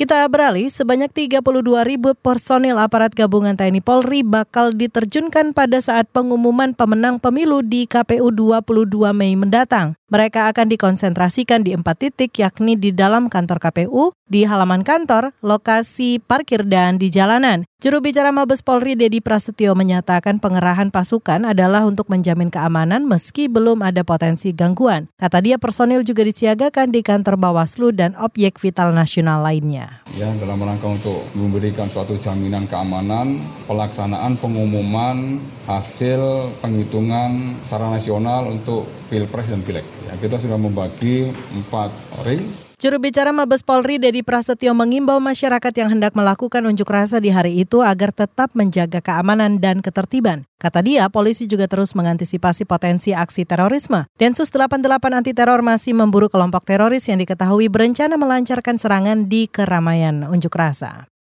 Kita beralih, sebanyak 32 ribu personil aparat gabungan TNI Polri bakal diterjunkan pada saat pengumuman pemenang pemilu di KPU 22 Mei mendatang. Mereka akan dikonsentrasikan di empat titik yakni di dalam kantor KPU, di halaman kantor, lokasi parkir, dan di jalanan. Juru bicara Mabes Polri Dedi Prasetyo menyatakan pengerahan pasukan adalah untuk menjamin keamanan meski belum ada potensi gangguan. Kata dia personil juga disiagakan di kantor Bawaslu dan objek vital nasional lainnya. Ya, dalam rangka untuk memberikan suatu jaminan keamanan, pelaksanaan pengumuman hasil penghitungan secara nasional untuk Pilpres dan Pileg. Ya, kita sudah membagi empat ring Juru bicara Mabes Polri Dedi Prasetyo mengimbau masyarakat yang hendak melakukan unjuk rasa di hari itu agar tetap menjaga keamanan dan ketertiban. Kata dia, polisi juga terus mengantisipasi potensi aksi terorisme. Densus 88 anti teror masih memburu kelompok teroris yang diketahui berencana melancarkan serangan di keramaian unjuk rasa.